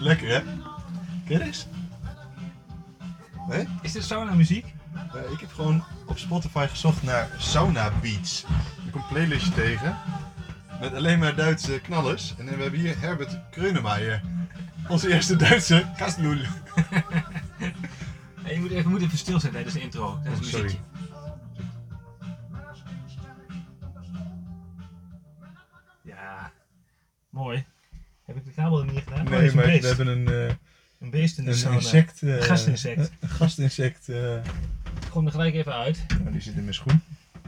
Lekker hè? Ken je deze? Nee? Is dit sauna muziek? Eh, ik heb gewoon op Spotify gezocht naar sauna beats. Ik kom een playlistje tegen met alleen maar Duitse knallers. En we hebben hier Herbert Kreunemeyer. Onze eerste Duitse kastloel. Hey, je moet even, we moeten even stil zijn tijdens de intro. Tijdens Oh, sorry. Ja, mooi. Heb ik de kabel er niet gedaan? Oh, Nee, een maar we hebben een, eh, Een beest in de een sauna. insect. eh, Gastinsect. Een gastinsect. eh, Ik gooi hem er gelijk even uit. nou, die zit in mijn schoen.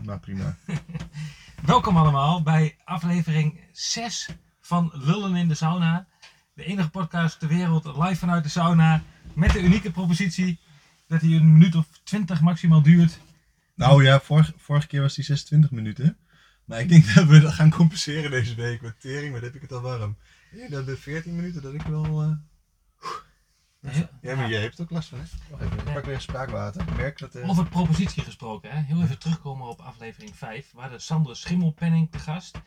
Maar prima. Welkom allemaal bij aflevering 6 van Lullen in de Sauna. De enige podcast ter wereld live vanuit de sauna. Met de unieke propositie dat hij een minuut of 20 maximaal duurt. Nou ja, vorige, vorige keer was die 26 minuten. Maar ik denk dat we dat gaan compenseren deze week met tering. Wat heb ik het al warm. Ja, dat de 14 minuten dat ik wel... eh, Ja, maar jij hebt ook last van, hè? Wacht even, ik pak weer spraakwater. Ik merk dat... eh, Over propositie gesproken, hè? heel even terugkomen op aflevering 5. We hadden Sander Schimmelpenning te gast.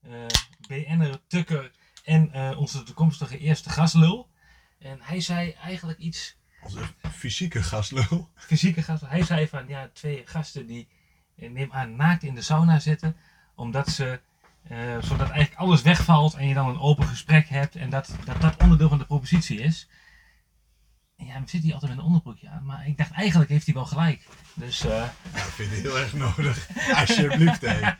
eh BN'er Tukker en eh, onze toekomstige eerste gastlul. En hij zei eigenlijk iets Onze fysieke gastlul. fysieke gasten. Hij zei van ja, twee gasten die neem aan naakt in de sauna zitten. Omdat ze, eh, zodat eigenlijk alles wegvalt en je dan een open gesprek hebt. En dat dat, dat onderdeel van de propositie is. En ja, dan zit hij altijd met een onderbroekje aan. Maar ik dacht eigenlijk heeft hij wel gelijk. Dus eh, Ja, ik vind het heel erg nodig. Alsjeblieft, hé.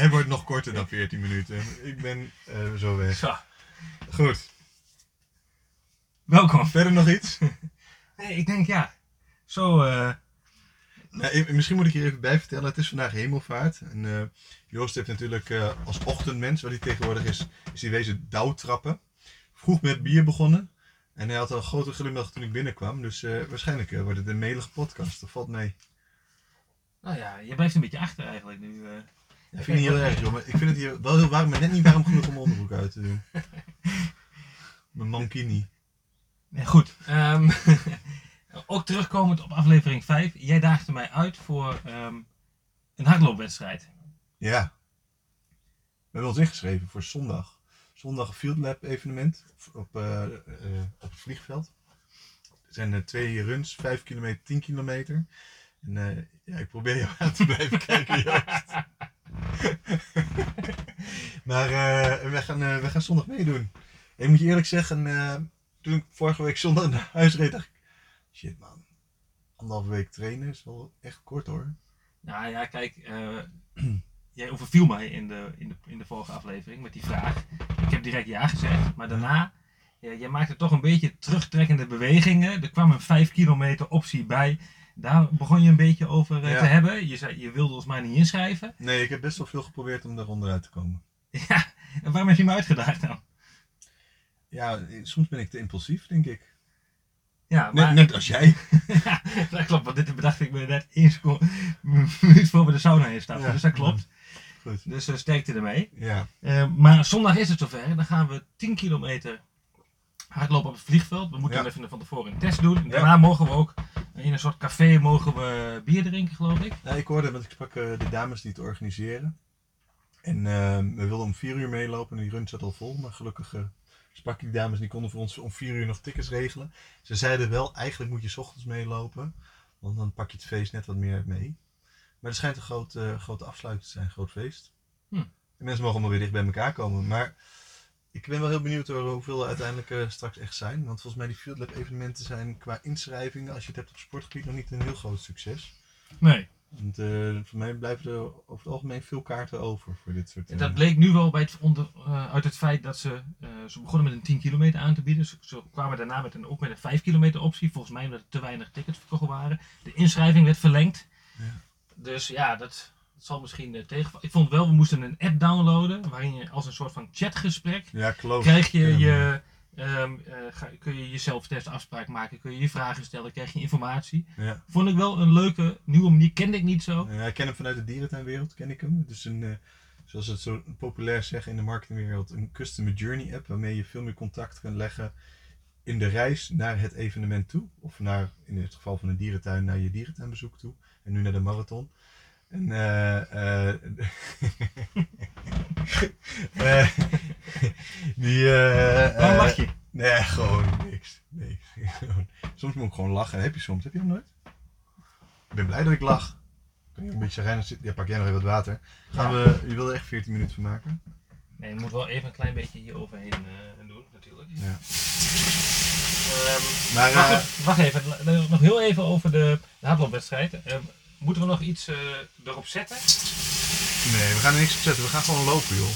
Hij wordt nog korter dan 14 minuten. Ik ben eh, zo weg. zo, Goed. welkom. Verder nog iets? Nee, ik denk ja, zo Ja, ik- misschien moet ik hier even bij vertellen. Het is vandaag hemelvaart. En eh, Joost heeft natuurlijk eh, als ochtendmens, wat hij tegenwoordig is, is hij wezen douwtrappen. Vroeg met bier begonnen. En hij had al een grote glimlach toen ik binnenkwam. Dus eh, waarschijnlijk wordt het een melige podcast. Dat valt mee. nou ja, je blijft een beetje achter eigenlijk nu. eh. Ik vind het niet heel erg, joh. Maar ik vind het hier wel heel warm, maar net niet warm genoeg om mijn onderbroek uit te doen. Mijn mankini. Goed. Ehm, ook terugkomend op aflevering 5. Jij daagde mij uit voor ehm, een hardloopwedstrijd. Ja. We hebben ons ingeschreven voor zondag. Zondag een Field Lab evenement op, eh, eh, op het vliegveld. Er zijn eh, twee runs, 5 kilometer, 10 kilometer. En ja, ik probeer jou aan te blijven kijken, Joost. maar we, gaan, we gaan zondag meedoen. En ik moet je eerlijk zeggen, toen ik vorige week zondag naar huis reed, dacht ik... Shit man, anderhalve week trainen is wel echt kort hoor. Nou ja, kijk. eh, jij overviel mij in de, in, de, in de vorige aflevering met die vraag. Ik heb direct ja gezegd. Maar daarna, ja, jij maakte toch een beetje terugtrekkende bewegingen. Er kwam een 5 kilometer optie bij. Daar begon je een beetje over eh, Ja. te hebben. Je, zei, je wilde ons maar niet inschrijven. Nee, ik heb best wel veel geprobeerd om daaronder uit te komen. Ja, en waarom heb je me uitgedaagd dan? Ja, soms ben ik te impulsief, denk ik. Ja, Net, maar... net als jij. Ja, dat klopt, want dit bedacht ik me net één seconde, minuut voor we de sauna instappen. Ja. Dus dat klopt. Goed. Dus uh, sterkte ermee. Ja. Uh, maar zondag is het zover. Dan gaan we 10 kilometer hardlopen op het vliegveld. We moeten Ja. even van tevoren een test doen. Daarna mogen we ook in een soort café mogen we bier drinken, geloof ik. Nou, ik hoorde, want ik sprak eh, de dames die het organiseren. En eh, we wilden om vier uur meelopen en die run zat al vol. Maar gelukkig eh, sprak ik die dames, die konden voor ons om vier uur nog tickets regelen. Ze zeiden wel, eigenlijk moet je 's ochtends meelopen. Want dan pak je het feest net wat meer mee. Maar er schijnt een groot, eh, grote afsluiting te zijn, een groot feest. Hm. En mensen mogen allemaal weer dicht bij elkaar komen. Maar ik ben wel heel benieuwd hoeveel er uiteindelijk eh, straks echt zijn. Want volgens mij die Field Lab evenementen zijn qua inschrijvingen, als je het hebt op sportgebied, nog niet een heel groot succes. Nee. Want eh, voor mij blijven er over het algemeen veel kaarten over voor dit soort En dingen. dat bleek nu wel bij het onder, uh, uit het feit dat ze, uh, ze begonnen met een 10 kilometer aan te bieden. Ze, ze kwamen daarna met een, ook met een 5 kilometer optie. Volgens mij omdat er te weinig tickets verkocht waren. De inschrijving werd verlengd. Ja. Dus ja, dat, dat zal misschien uh, tegenvallen. Ik vond wel, we moesten een app downloaden. Waarin je als een soort van chatgesprek Ja, klopt. krijg je Ja, je... Um, ga, kun je jezelf test afspraak maken, kun je je vragen stellen, krijg je informatie. Ja. Vond ik wel een leuke nieuwe manier, kende ik niet zo. Ja, ik ken hem vanuit de dierentuinwereld, ken ik hem. Is een, uh, zoals het zo populair zeggen in de marketingwereld, een customer journey app waarmee je veel meer contact kan leggen in de reis naar het evenement toe. Of naar, in het geval van een dierentuin, naar je dierentuinbezoek toe. En nu naar de marathon. En uh, uh, die. Waarom lach je? Nee, gewoon niks. Nee. gewoon- soms moet ik gewoon lachen. Heb je soms? Heb je dat nooit? Ik ben blij dat ik lach. Beetje? Ja, pak jij nog even wat water. Gaan we, je wilde er echt 14 minuten van maken? Nee, je moet wel even een klein beetje hier overheen eh, doen, natuurlijk. Ja. Ehm, Maar wacht, eh, even- wacht even, nog heel even over de, de hardloopwedstrijd. Ehm, moeten we nog iets eh, erop zetten? nee, we gaan er niks op zetten. We gaan gewoon lopen, joh.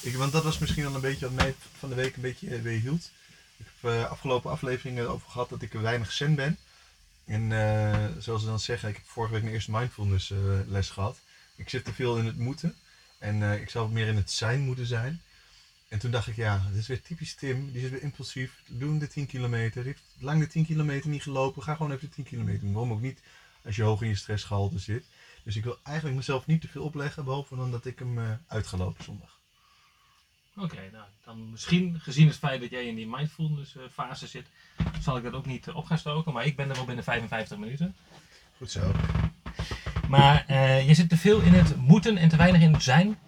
Ik, want dat was misschien wel een beetje wat mij van de week een beetje eh, weerhield. Ik heb afgelopen afleveringen erover gehad dat ik weinig zen ben. En eh, zoals ze dan zeggen, ik heb vorige week mijn eerste mindfulness eh, les gehad. Ik zit te veel in het moeten. En eh, ik zou meer in het zijn moeten zijn. En toen dacht ik, ja, dit is weer typisch Tim. Die is weer impulsief. Doen de 10 kilometer. Die heeft lang de 10 kilometer niet gelopen. Ga gewoon even de 10 kilometer. Waarom ook niet als je hoog in je stressgehalte zit. Dus ik wil eigenlijk mezelf niet te veel opleggen. Behalve dan dat ik hem uit ga lopen zondag. Oké, nou dan misschien gezien het feit dat jij in die mindfulness eh, fase zit, zal ik dat ook niet eh, op gaan stoken. Maar ik ben er wel binnen 55 minuten. Goed zo. Maar eh, je zit te veel in het moeten en te weinig in het zijn.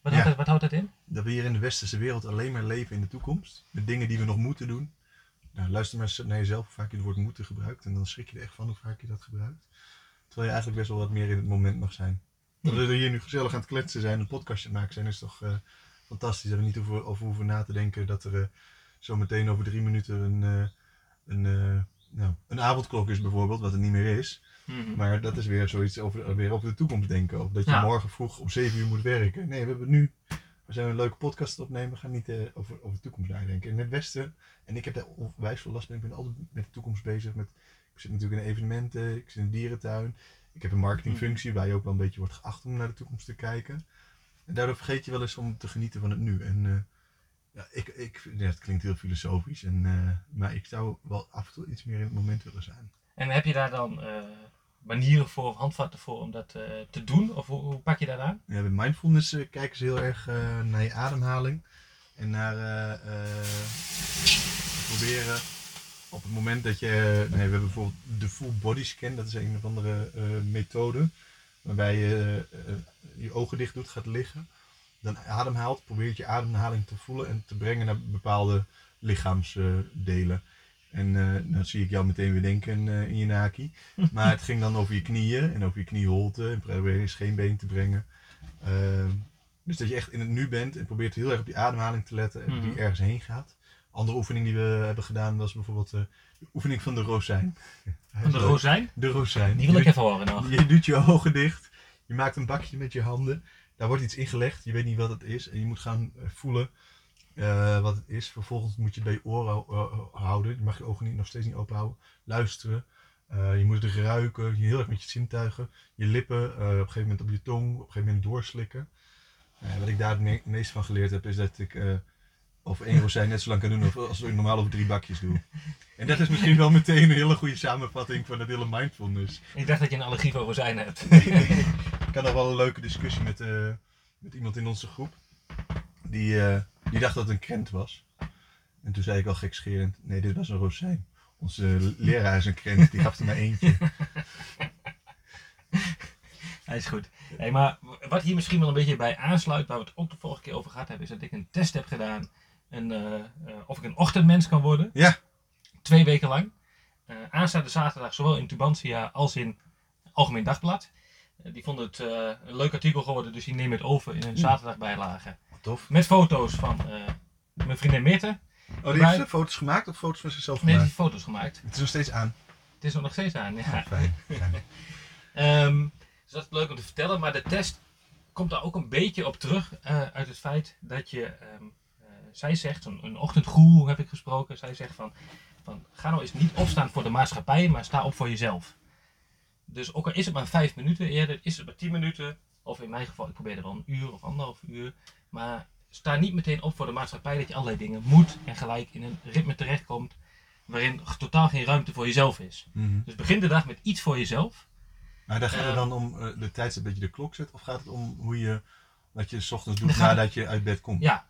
Wat, Ja. houdt, dat, wat houdt dat in? Dat we hier in de westerse wereld alleen maar leven in de toekomst. Met dingen die we nog moeten doen. Nou, luister maar eens naar jezelf hoe vaak je het woord moeten gebruikt. En dan schrik je er echt van hoe vaak je dat gebruikt. Terwijl je eigenlijk best wel wat meer in het moment mag zijn. Dat we hier nu gezellig aan het kletsen zijn, een podcastje maken zijn, is toch fantastisch. Dat we niet over, over hoeven na te denken dat er eh, zo meteen over drie minuten een, eh, een, eh, nou, een avondklok is bijvoorbeeld, wat het niet meer is. Mhm. Maar dat is weer zoiets over, weer over de toekomst denken. Of dat je Ja. morgen vroeg om 7 uur moet werken. Nee, we hebben nu. We zijn een leuke podcast opnemen. We gaan niet over, over de toekomst nadenken. In het Westen. En ik heb daar onwijs veel last van. Ik ben altijd met de toekomst bezig. Met, ik zit natuurlijk in evenementen. Ik zit in een dierentuin. Ik heb een marketingfunctie waar je ook wel een beetje wordt geacht om naar de toekomst te kijken. En daardoor vergeet je wel eens om te genieten van het nu. En eh, ja, ik, ik, ja, het klinkt heel filosofisch. En, eh, maar ik zou wel af en toe iets meer in het moment willen zijn. En heb je daar dan eh, manieren voor of handvatten voor om dat te doen? Of hoe, hoe pak je dat aan? Ja, bij mindfulness kijken ze heel erg naar je ademhaling. En naar proberen op het moment dat je. nee, we hebben bijvoorbeeld de full body scan, dat is een of andere methode. Waarbij je eh, je ogen dicht doet, gaat liggen. Dan ademhaalt, probeert je ademhaling te voelen en te brengen naar bepaalde lichaamsdelen. En eh, dan zie ik jou meteen weer denken eh, in je naki. Maar het ging dan over je knieën en over je knieholte. En probeer je scheenbeen te brengen. Ehm, dus dat je echt in het nu bent en probeert heel erg op die ademhaling te letten. En Mhm. die ergens heen gaat. Andere oefening die we hebben gedaan was bijvoorbeeld eh, de oefening van de rozijn. Van de rozijn? De rozijn. Die wil ik even horen nog. je doet je ogen dicht. Je maakt een bakje met je handen. Daar wordt iets ingelegd. Je weet niet wat het is. En je moet gaan eh, voelen eh, wat het is. Vervolgens moet je bij je oren hou- houden. Je mag je ogen niet, nog steeds niet open houden. Luisteren. Je moet het ruiken. Je heel erg met je zintuigen. Je lippen. op een gegeven moment op je tong. Op een gegeven moment doorslikken. Wat ik daar het me- meest van geleerd heb is dat ik over één rozijn net zo lang kan doen als- als ik normaal over drie bakjes doe. En dat is misschien wel meteen een hele goede samenvatting van dat hele mindfulness. Ik dacht dat je een allergie voor rozijn hebt. Nee, nee. Ik had nog wel een leuke discussie met, eh, met iemand in onze groep. Die, eh, die dacht dat het een krent was. En toen zei ik al gekscherend, nee dit was een rozijn. Onze leraar is een krent, die gaf er maar eentje. Hij is goed. Hey, maar wat hier misschien wel een beetje bij aansluit, waar we het ook de vorige keer over gehad hebben, is dat ik een test heb gedaan. Eh, eh, of ik een ochtendmens kan worden. Ja. Twee weken lang. Eh aanstaande zaterdag, zowel in Tubantia als in Algemeen Dagblad. Die vonden het een leuk artikel geworden, dus die nemen het over in een zaterdagbijlage. Tof. Met foto's van mijn vriendin Mirte. Oh, die heeft foto's gemaakt of foto's van zichzelf Nee, die gemaakt? heeft foto's gemaakt. Het is nog steeds aan. Het is nog steeds aan. Ja. Fijn. fijn. Ehm, dus dat is leuk om te vertellen, maar de test komt daar ook een beetje op terug uit het feit dat je, ehm, eh, zij zegt, een, een ochtendgoeroe heb ik gesproken, zij zegt van, van ga nou eens niet opstaan voor de maatschappij, maar sta op voor jezelf. Dus ook al is het maar vijf minuten eerder, is het maar tien minuten, of in mijn geval, ik probeer er wel een uur of anderhalf uur, maar sta niet meteen op voor de maatschappij dat je allerlei dingen moet en gelijk in een ritme terechtkomt waarin totaal geen ruimte voor jezelf is. Mhm. Dus begin de dag met iets voor jezelf. Maar daar gaat het Eh, dan om eh, de tijdstip dat je de klok zet? Of gaat het om hoe je, wat je 's ochtends doet Dan nadat je uit bed komt? Ja.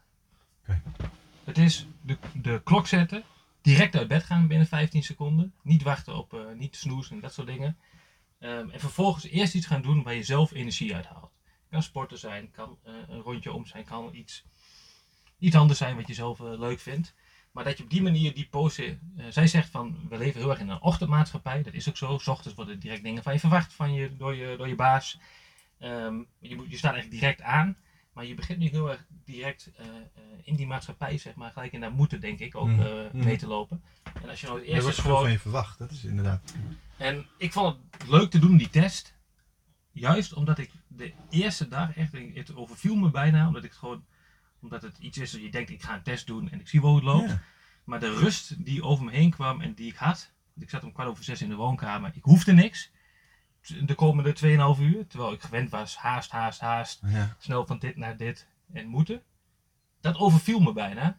Het is de, de klok zetten, direct uit bed gaan binnen 15 seconden. Niet wachten op, eh, niet snoezen en dat soort dingen. Ehm, en vervolgens eerst iets gaan doen waar je zelf energie uit haalt. Kan sporten zijn, kan eh, een rondje om zijn, kan iets, iets anders zijn wat je zelf eh, leuk vindt. Maar dat je op die manier die pose. zij zegt van we leven heel erg in een ochtendmaatschappij. Dat is ook zo. S ochtends worden direct dingen van je verwacht van je, door, je, door je baas. Ehm, je, moet, je staat echt direct aan. Maar je begint nu heel erg direct eh, eh, in die maatschappij, zeg maar, gelijk in daar moeten, denk ik, ook Mhm. eh, Mhm. mee te lopen. En als je nou het Er eerste wordt veel gewoon van je verwacht, dat is inderdaad. en ik vond het leuk te doen, die test. Juist omdat ik de eerste dag echt, het overviel me bijna, omdat ik het gewoon, omdat het iets is dat je denkt, ik ga een test doen en ik zie wel hoe het loopt. Ja. Maar de rust die over me heen kwam en die ik had, want ik zat om kwart over zes in de woonkamer, ik hoefde niks. De komende 2,5 uur, terwijl ik gewend was, haast, haast, haast, Ja. snel van dit naar dit en moeten. Dat overviel me bijna.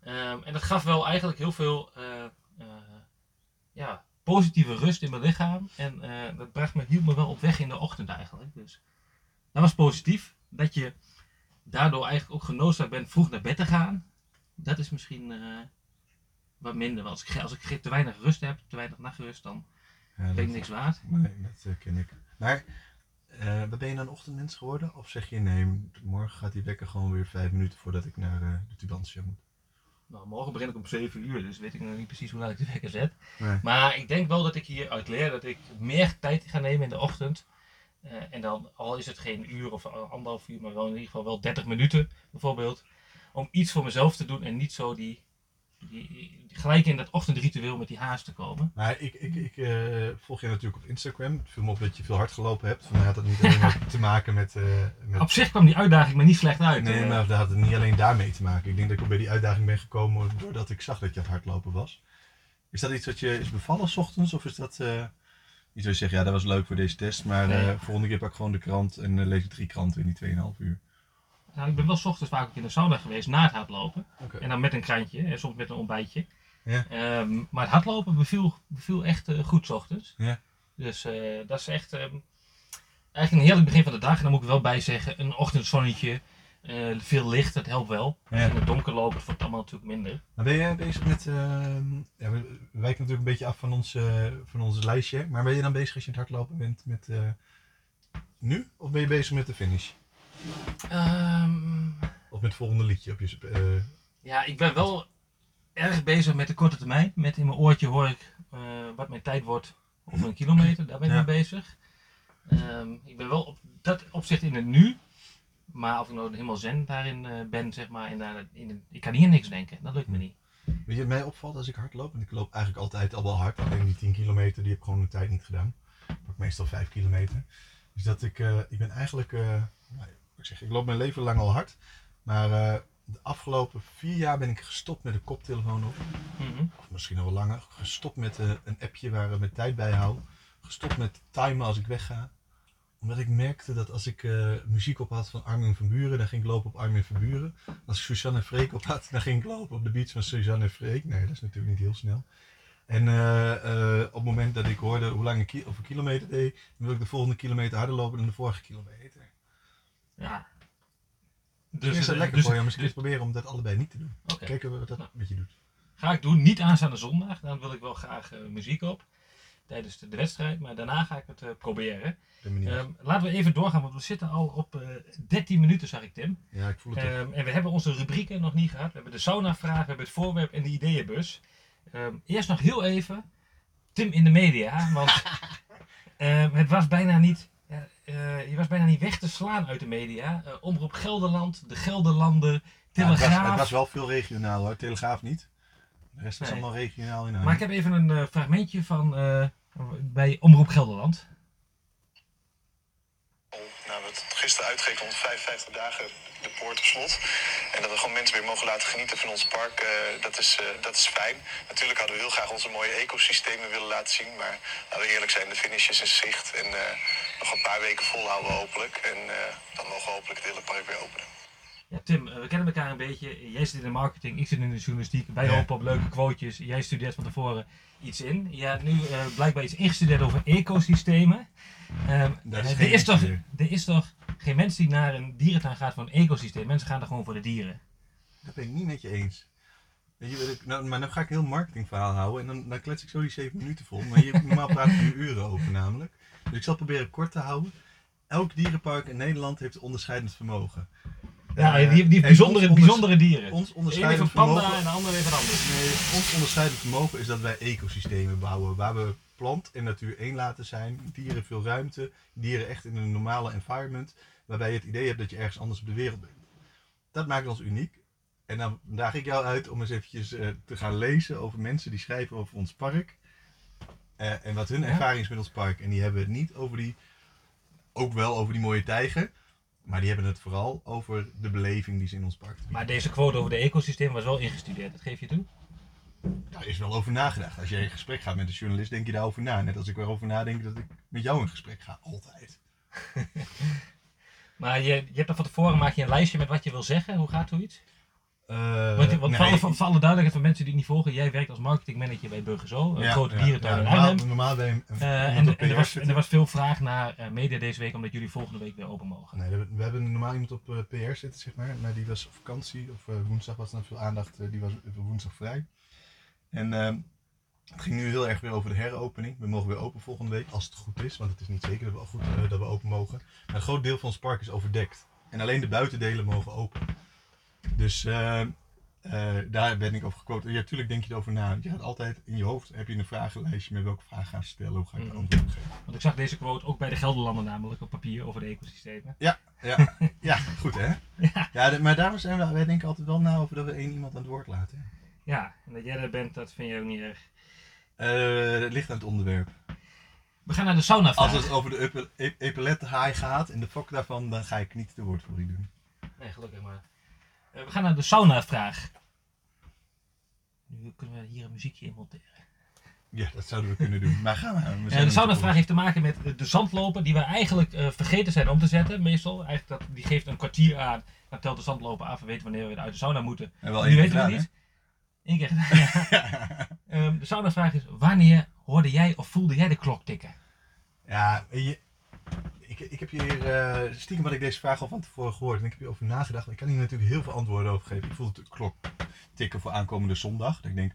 Ehm, en dat gaf wel eigenlijk heel veel eh, eh, ja, positieve rust in mijn lichaam. En eh, dat bracht me, hield me wel op weg in de ochtend eigenlijk. Dus dat was positief. Dat je daardoor eigenlijk ook genoodzaakt bent vroeg naar bed te gaan. Dat is misschien wat minder. Want als ik, als ik te weinig rust heb, te weinig nachtrust, dan Ja, ik dat- niks waard. Nee, dat eh, ken ik. Maar eh, ben je dan een ochtendmens geworden? Of zeg je nee, morgen gaat die wekker gewoon weer vijf minuten voordat ik naar eh, de Tubantia moet? Nou, morgen begin ik om 7 uur, dus weet ik nog niet precies hoe laat ik de wekker zet. Nee. Maar ik denk wel dat ik hieruit leer dat ik meer tijd ga nemen in de ochtend. En dan, al is het geen uur of anderhalf uur, maar wel in ieder geval wel 30 minuten bijvoorbeeld. Om iets voor mezelf te doen en niet zo die- gelijk in dat ochtendritueel met die haast te komen. Maar ik, ik, ik eh, volg je natuurlijk op Instagram. Het viel me op dat je veel hard gelopen hebt. Vandaar had het niet alleen maar te maken met... eh, met Op zich kwam die uitdaging me niet slecht uit. Nee, maar dat had het niet alleen daarmee te maken. Ik denk dat ik ook bij die uitdaging ben gekomen doordat ik zag dat je aan het hardlopen was. Is dat iets wat je is bevallen s ochtends? Of is dat eh iets waar je zegt, ja dat was leuk voor deze test, maar Nee. volgende keer pak ik gewoon de krant en lees ik drie kranten in die 2,5 uur. Nou, ik ben wel 's ochtends vaak ook in de sauna geweest na het hardlopen. En dan met een krantje en soms met een ontbijtje. Ja. Ehm, maar het hardlopen beviel, beviel echt eh, goed 's ochtends. Ja. Dus eh, dat is echt ehm, eigenlijk een heerlijk begin van de dag. En dan moet ik wel bij zeggen, een ochtendzonnetje, eh, veel licht, dat helpt wel. Ja. In het donker lopen, dat wordt allemaal natuurlijk minder. Maar ben je bezig met, ehm, ja, we wijken natuurlijk een beetje af van ons, van ons lijstje, maar ben je dan bezig als je aan het hardlopen bent met nu? Of ben je bezig met de finish? Ehm, Of met het volgende liedje op je... eh, ja, ik ben wel erg bezig met de korte termijn. Met in mijn oortje hoor ik eh, wat mijn tijd wordt over een kilometer. Daar ben ik Ja. mee bezig. Ehm, ik ben wel op dat opzicht in het nu. Maar of ik nou helemaal zen daarin eh, ben, zeg maar, in, in, de- ik kan aan niks denken. Dat lukt me niet. Weet je, wat mij opvalt als ik hard loop, en ik loop eigenlijk altijd al wel hard, alleen die 10 kilometer, die heb ik gewoon een tijd niet gedaan. Ik pak meestal 5 kilometer. Dus dat ik, eh, ik ben eigenlijk, ik zeg, ik loop mijn leven lang al hard, maar eh, de afgelopen vier jaar ben ik gestopt met een koptelefoon op, Mhm. of misschien al wel langer, gestopt met eh, een appje waar ik mijn tijd bij hou, gestopt met timen als ik wegga. Omdat ik merkte dat als ik eh, muziek op had van Armin van Buren, dan ging ik lopen op Armin van Buren. Als ik Suzanne en Freek op had, dan ging ik lopen op de beats van Suzanne en Freek. Nee, dat is natuurlijk niet heel snel. En op het moment dat ik hoorde hoe lang ik of een kilometer deed, dan wil ik de volgende kilometer harder lopen dan de vorige kilometer. Ja. Dus is dat eh, lekker dus- voor je om eens dus- proberen om dat allebei niet te doen. Oké. Kijken wat dat Nou. met je doet. Ga ik doen, niet aanstaande zondag. Dan wil ik wel graag eh, muziek op. Tijdens de, de wedstrijd. Maar daarna ga ik het eh, proberen. Ehm, laten we even doorgaan, want we zitten al op eh 13 minuten, zag ik Tim. ja, ik voel het. Ehm, en we hebben onze rubrieken nog niet gehad. We hebben de sauna-vraag, we hebben het voorwerp en de ideeënbus. Ehm, eerst nog heel even Tim in de media, want ehm, het was bijna niet, ja, eh, je was bijna niet weg te slaan uit de media. Eh, Omroep Gelderland, de Gelderlander, Ja, het, Telegraaf. was, het was wel veel regionaal hoor, Telegraaf niet. De rest was Nee. allemaal regionaal in Maar ik heb even een eh, fragmentje van eh, bij Omroep Gelderland. Nou, we hebben gisteren uitgerekend 155 dagen de poort op slot. En dat we gewoon mensen weer mogen laten genieten van ons park, dat, is, eh, dat is fijn. Natuurlijk hadden we heel graag onze mooie ecosystemen willen laten zien. Maar laten we eerlijk zijn, de finish is in zicht. En eh, nog een paar weken volhouden hopelijk. En eh, dan mogen we hopelijk het hele park weer openen. Ja, Tim, eh, we kennen elkaar een beetje. Jij zit in de marketing, ik zit in de journalistiek. Wij Ja. hopen op leuke quotejes. Jij studeert van tevoren iets in. Je hebt nu eh, blijkbaar iets ingestudeerd over ecosystemen. Ehm, Dat is geen er, is toch, er is toch geen mens die naar een dierentuin gaat voor een ecosysteem. Mensen gaan er gewoon voor de dieren. Dat ben ik niet met je eens. Weet je, wat ik- nou, maar dan ga ik een heel marketingverhaal houden en dan, dan klets ik zo die 7 minuten vol. Maar je, normaal praat ik hier uren over namelijk. Dus ik zal proberen kort te houden. Elk dierenpark in Nederland heeft onderscheidend vermogen. Ja, Eh, die, die bijzondere, bijzondere dieren. Ons De onderscheidend een panda vermogen, en de andere heeft een ander. nee, ons onderscheidend vermogen is dat wij ecosystemen bouwen waar we plant en natuur één laten zijn. Dieren veel ruimte, dieren echt in een normale environment, waarbij je het idee hebt dat je ergens anders op de wereld bent. Dat maakt ons uniek. En dan daag ik jou uit om eens eventjes eh, te gaan lezen over mensen die schrijven over ons park. Eh, en wat hun Ja. ervaring is met ons park. En die hebben het niet over die, ook wel over die mooie tijger. Maar die hebben het vooral over de beleving die ze in ons park bieden. Maar deze quote over de ecosysteem was wel ingestudeerd, dat geef je toe. Daar is wel over nagedacht. Als je in gesprek gaat met een journalist, denk je daarover na. Net als ik erover nadenk dat ik met jou in gesprek ga. Altijd. Maar je, je hebt dan van tevoren maak je een lijstje met wat je wil zeggen. Hoe gaat zoiets? Eh, Want, want nee, voor, alle, duidelijkheid van mensen die het niet volgen, jij werkt als marketingmanager bij Burgerzo, een ja, grote ja, dierentuin ja, in normaal, normaal bij een, en, er was, en zitten. er was veel vraag naar eh, media deze week, omdat jullie volgende week weer open mogen. Nee, we hebben- we hebben normaal iemand op eh, PR zitten, zeg maar. Maar die was op vakantie. Of woensdag was er dan veel aandacht. die was woensdag vrij. En ehm, het ging nu heel erg weer over de heropening. We mogen weer open volgende week, als het goed is. Want het is niet zeker dat we, goed, dat we open mogen. Maar een groot deel van ons park is overdekt. En alleen de buitendelen mogen open. Dus ehm, eh, daar ben ik over gequote. Ja, tuurlijk denk je erover na. Je gaat altijd in je hoofd, heb je een vragenlijstje met welke vragen gaan stellen. Hoe ga ik de Mhm. antwoord op geven? Want ik zag deze quote ook bij de Gelderlander namelijk op papier over de ecosystemen. Ja, ja, goed hè? Ja, de- maar daarom zijn we, wij denken altijd wel na over dat we één iemand aan het woord laten. hè. Ja, en dat jij er bent, dat vind je ook niet erg. Eh, het ligt aan het onderwerp. We gaan naar de sauna Als het over de epe- e- epaulettenhaai gaat en de fok daarvan, dan ga ik niet de woordvoering doen. Nee, gelukkig maar. Eh, we gaan naar de sauna-vraag. Nu kunnen we hier een muziekje in monteren. Ja, dat zouden we kunnen doen. Maar gaan we. we Eh, de sauna-vraag heeft te maken met de- zandloper die we eigenlijk eh, vergeten zijn om te zetten, meestal. Eigenlijk dat, die geeft een kwartier aan, dan telt de zandloper af en weet wanneer we uit de sauna moeten. En wel nu weten we gedaan, het niet. Eén keer ja. Ehm, de sauna-vraag is, wanneer hoorde jij of voelde jij de klok tikken? Ja, je, ik, ik heb hier eh, stiekem had ik deze vraag al van tevoren gehoord en ik heb hierover nagedacht. Ik kan hier natuurlijk heel veel antwoorden over geven. Ik voel de klok tikken voor aankomende zondag. Dat ik denk,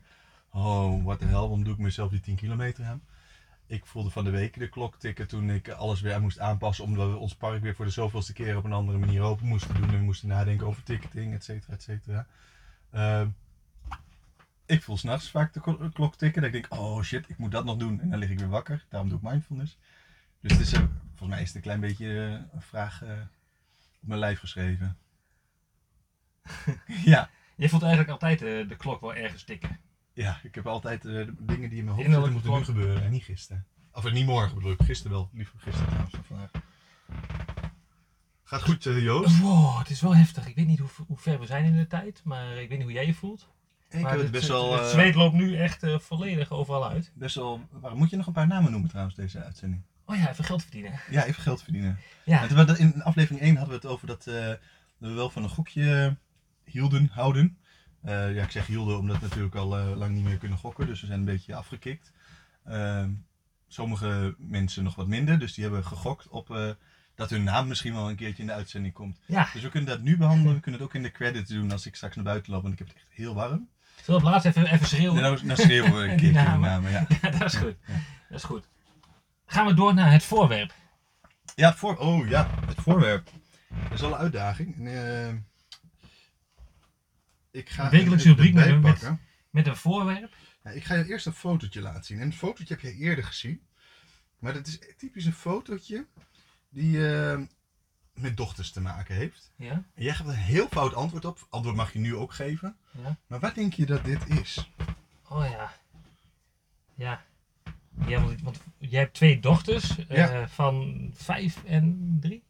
oh, wat de hel, waarom doe ik mezelf die 10 kilometer aan? Ik voelde van de week de klok tikken toen ik alles weer moest aanpassen omdat we ons park weer voor de zoveelste keer op een andere manier open moesten doen. En we moesten nadenken over ticketing, et cetera, et cetera. Ehm, ik voel s'nachts vaak de klo- klok tikken. Dat ik denk, oh shit, ik moet dat nog doen. En dan lig ik weer wakker. Daarom doe ik mindfulness. Dus het is, eh, volgens mij is het een klein beetje eh, een vraag eh, op mijn lijf geschreven. ja, Je voelt eigenlijk altijd eh, de klok wel ergens tikken. ja, ik heb altijd de dingen die in mijn hoofd zitten moeten nu gebeuren en niet gisteren. Of niet morgen bedoel ik, gisteren wel. Liever gisteren trouwens dan vandaag. Gaat goed Joost? Wow, het is wel heftig. Ik weet niet hoe, hoe ver we zijn in de tijd, maar ik weet niet hoe jij je voelt. Ik maar heb het best wel... Het zweet loopt nu echt volledig overal uit. best wel waar, moet je nog een paar namen noemen trouwens deze uitzending? Oh ja, even geld verdienen. Ja, even geld verdienen. Ja, in aflevering 1 hadden we het over dat, eh, dat we wel van een gokje hielden, houden. Eh, ja, ik zeg hielden omdat we natuurlijk al eh, lang niet meer kunnen gokken, dus we zijn een beetje afgekikt. Ehm, sommige mensen nog wat minder, dus die hebben gegokt op dat hun naam misschien wel een keertje in de uitzending komt. ja. Dus we kunnen dat nu behandelen, we kunnen het ook in de credits doen als ik straks naar buiten loop, want ik heb het echt heel warm. Zullen we op laatst even, even schreeuwen? En dan, dan schreeuwen we een keertje de namen. namen. Ja, Ja, dat is goed. Ja. Dat is goed. Gaan we door naar het voorwerp. ja, het voor, oh ja, het voorwerp. Dat is wel een uitdaging. En, eh, ik ga Een wekelijkse het rubriek met- met- een voorwerp. Ja, ik ga je eerst een fotootje laten zien. En het fotootje heb je eerder gezien. Maar dat is typisch een fotootje die eh, met dochters te maken heeft. Ja. En jij geeft een heel fout antwoord op. Antwoord mag je nu ook geven. Ja. Maar wat denk je dat dit is? Oh ja. Ja. Ja, want, want jij hebt twee dochters eh, Ja. van vijf en drie?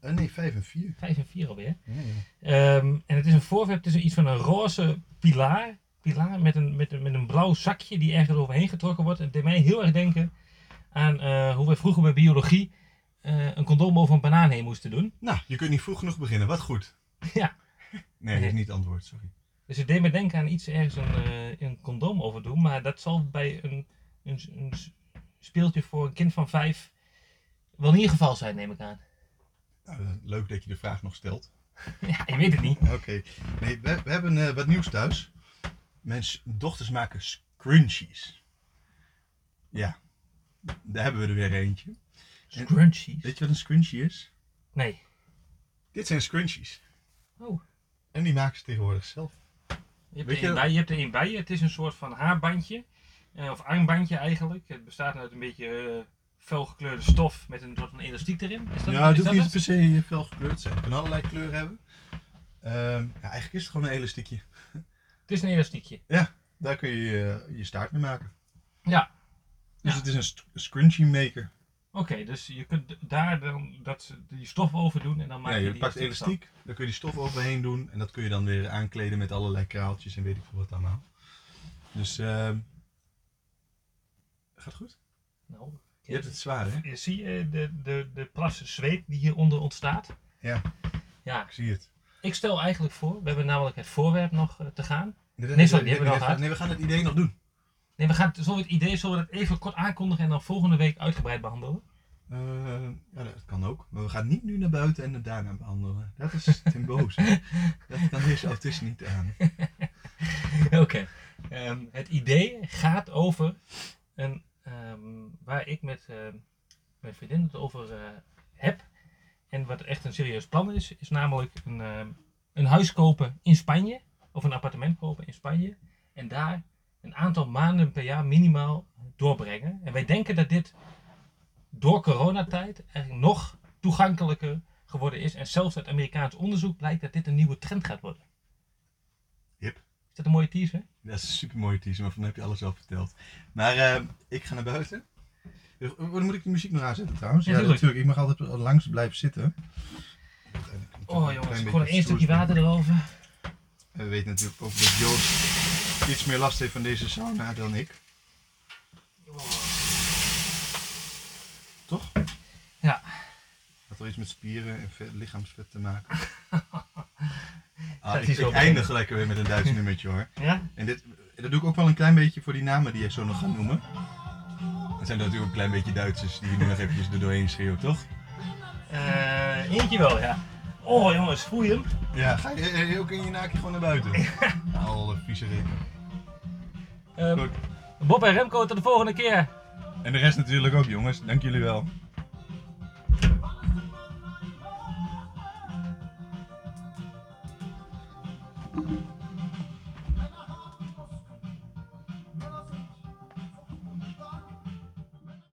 Eh, nee, 5 en 4. Vijf en vier alweer. Ja, ja. Ehm, en het is een voorwerp, het is iets van een roze pilaar. Pilaar met een, met een, met een blauw zakje die ergens overheen getrokken wordt. Het deed mij heel erg denken aan eh, hoe we vroeger bij biologie een condoom over een banaan heen moesten doen. Nou, je kunt niet vroeg genoeg beginnen. Wat goed. Ja. Nee, dat is niet het antwoord, sorry. Dus het deed me denken aan iets ergens een, een condoom over doen. Maar dat zal bij een, een, een speeltje voor een kind van vijf wel niet het geval zijn, neem ik aan. Nou, eh, leuk dat je de vraag nog stelt. Ja, je weet het niet. Oké. Nee, we, we hebben eh, wat nieuws thuis. Mijn dochters maken scrunchies. Ja, daar hebben we er weer eentje. Scrunchies. Weet je wat een scrunchie is? Nee. Dit zijn scrunchies. Oh. En die maken ze tegenwoordig zelf. Je hebt, er je- bij, je hebt er één bij je. Het is een soort van haarbandje. Eh, of armbandje eigenlijk. Het bestaat uit een beetje eh felgekleurde stof met een soort van elastiek erin. Is dat, ja, het hoeft dat niet per se fel gekleurd zijn. Het kan allerlei kleuren hebben. Ehm, ja, eigenlijk is het gewoon een elastiekje. Het is een elastiekje. Daar kun je eh, je staart mee maken. Ja. Dus Ja. het is een scrunchie maker. Oké, dus je kunt daar dan dat, die stof over doen en dan maak Ja, je, je die pakt elastiek elastiek, dan kun je die stof overheen doen en dat kun je dan weer aankleden met allerlei kraaltjes en weet ik veel wat allemaal. Dus ehm gaat goed? Nou, Je hebt het zwaar hè? je- Zie je de, de, de plas zweet die hieronder ontstaat? Ja. Ja, Ik zie het. ik stel eigenlijk voor, we hebben namelijk het voorwerp nog eh, te gaan. Nee, Nee, sorry, die hebben we al gehad. Nee, we gaan het idee nog doen. Nee, we gaan, zullen we het idee zullen we dat even kort aankondigen en dan volgende week uitgebreid behandelen? Eh, ja, dat kan ook. Maar we gaan niet nu naar buiten en het daarna behandelen. Dat is ten boos. hè. Dat kan deze autist niet aan. Oké. Ehm, het idee gaat over een, ehm, waar ik met ehm, mijn vriendin het over eh, heb. En wat echt een serieus plan is, is namelijk een, ehm, een huis kopen in Spanje. Of een appartement kopen in Spanje. En daar een aantal maanden per jaar minimaal doorbrengen. En wij denken dat dit door coronatijd eigenlijk nog toegankelijker geworden is. En zelfs uit Amerikaans onderzoek blijkt dat dit een nieuwe trend gaat worden. Dat een mooie teaser? Dat is een super mooie teaser, maar van heb je alles al verteld. Maar eh, ik ga naar buiten. Eh, Dan moet ik de muziek nog aanzetten trouwens. Ja, Ja, tuurlijk. natuurlijk. Ik mag altijd langs blijven zitten. Oh jongens, gewoon een één stukje water erover. We weten natuurlijk ook dat Joost iets meer last heeft van deze sauna dan ik. Toch? Ja. Had wel iets met spieren en vet- lichaamsvet te maken. Ah, ik eindig lekker weer met een Duits nummertje hoor. Ja? En dit, dat doe ik ook wel een klein beetje voor die namen die je zo nog gaat noemen. Er zijn natuurlijk een klein beetje Duitsers die je nu nog eventjes er doorheen schreeuwen, toch? Eh, eentje wel, ja. Oh jongens, voel je hem? Ja, ga je eh, ook in je naakje gewoon naar buiten? Al vieze Goed. Bob en Remco, tot de volgende keer. En de rest natuurlijk ook jongens, dank jullie wel.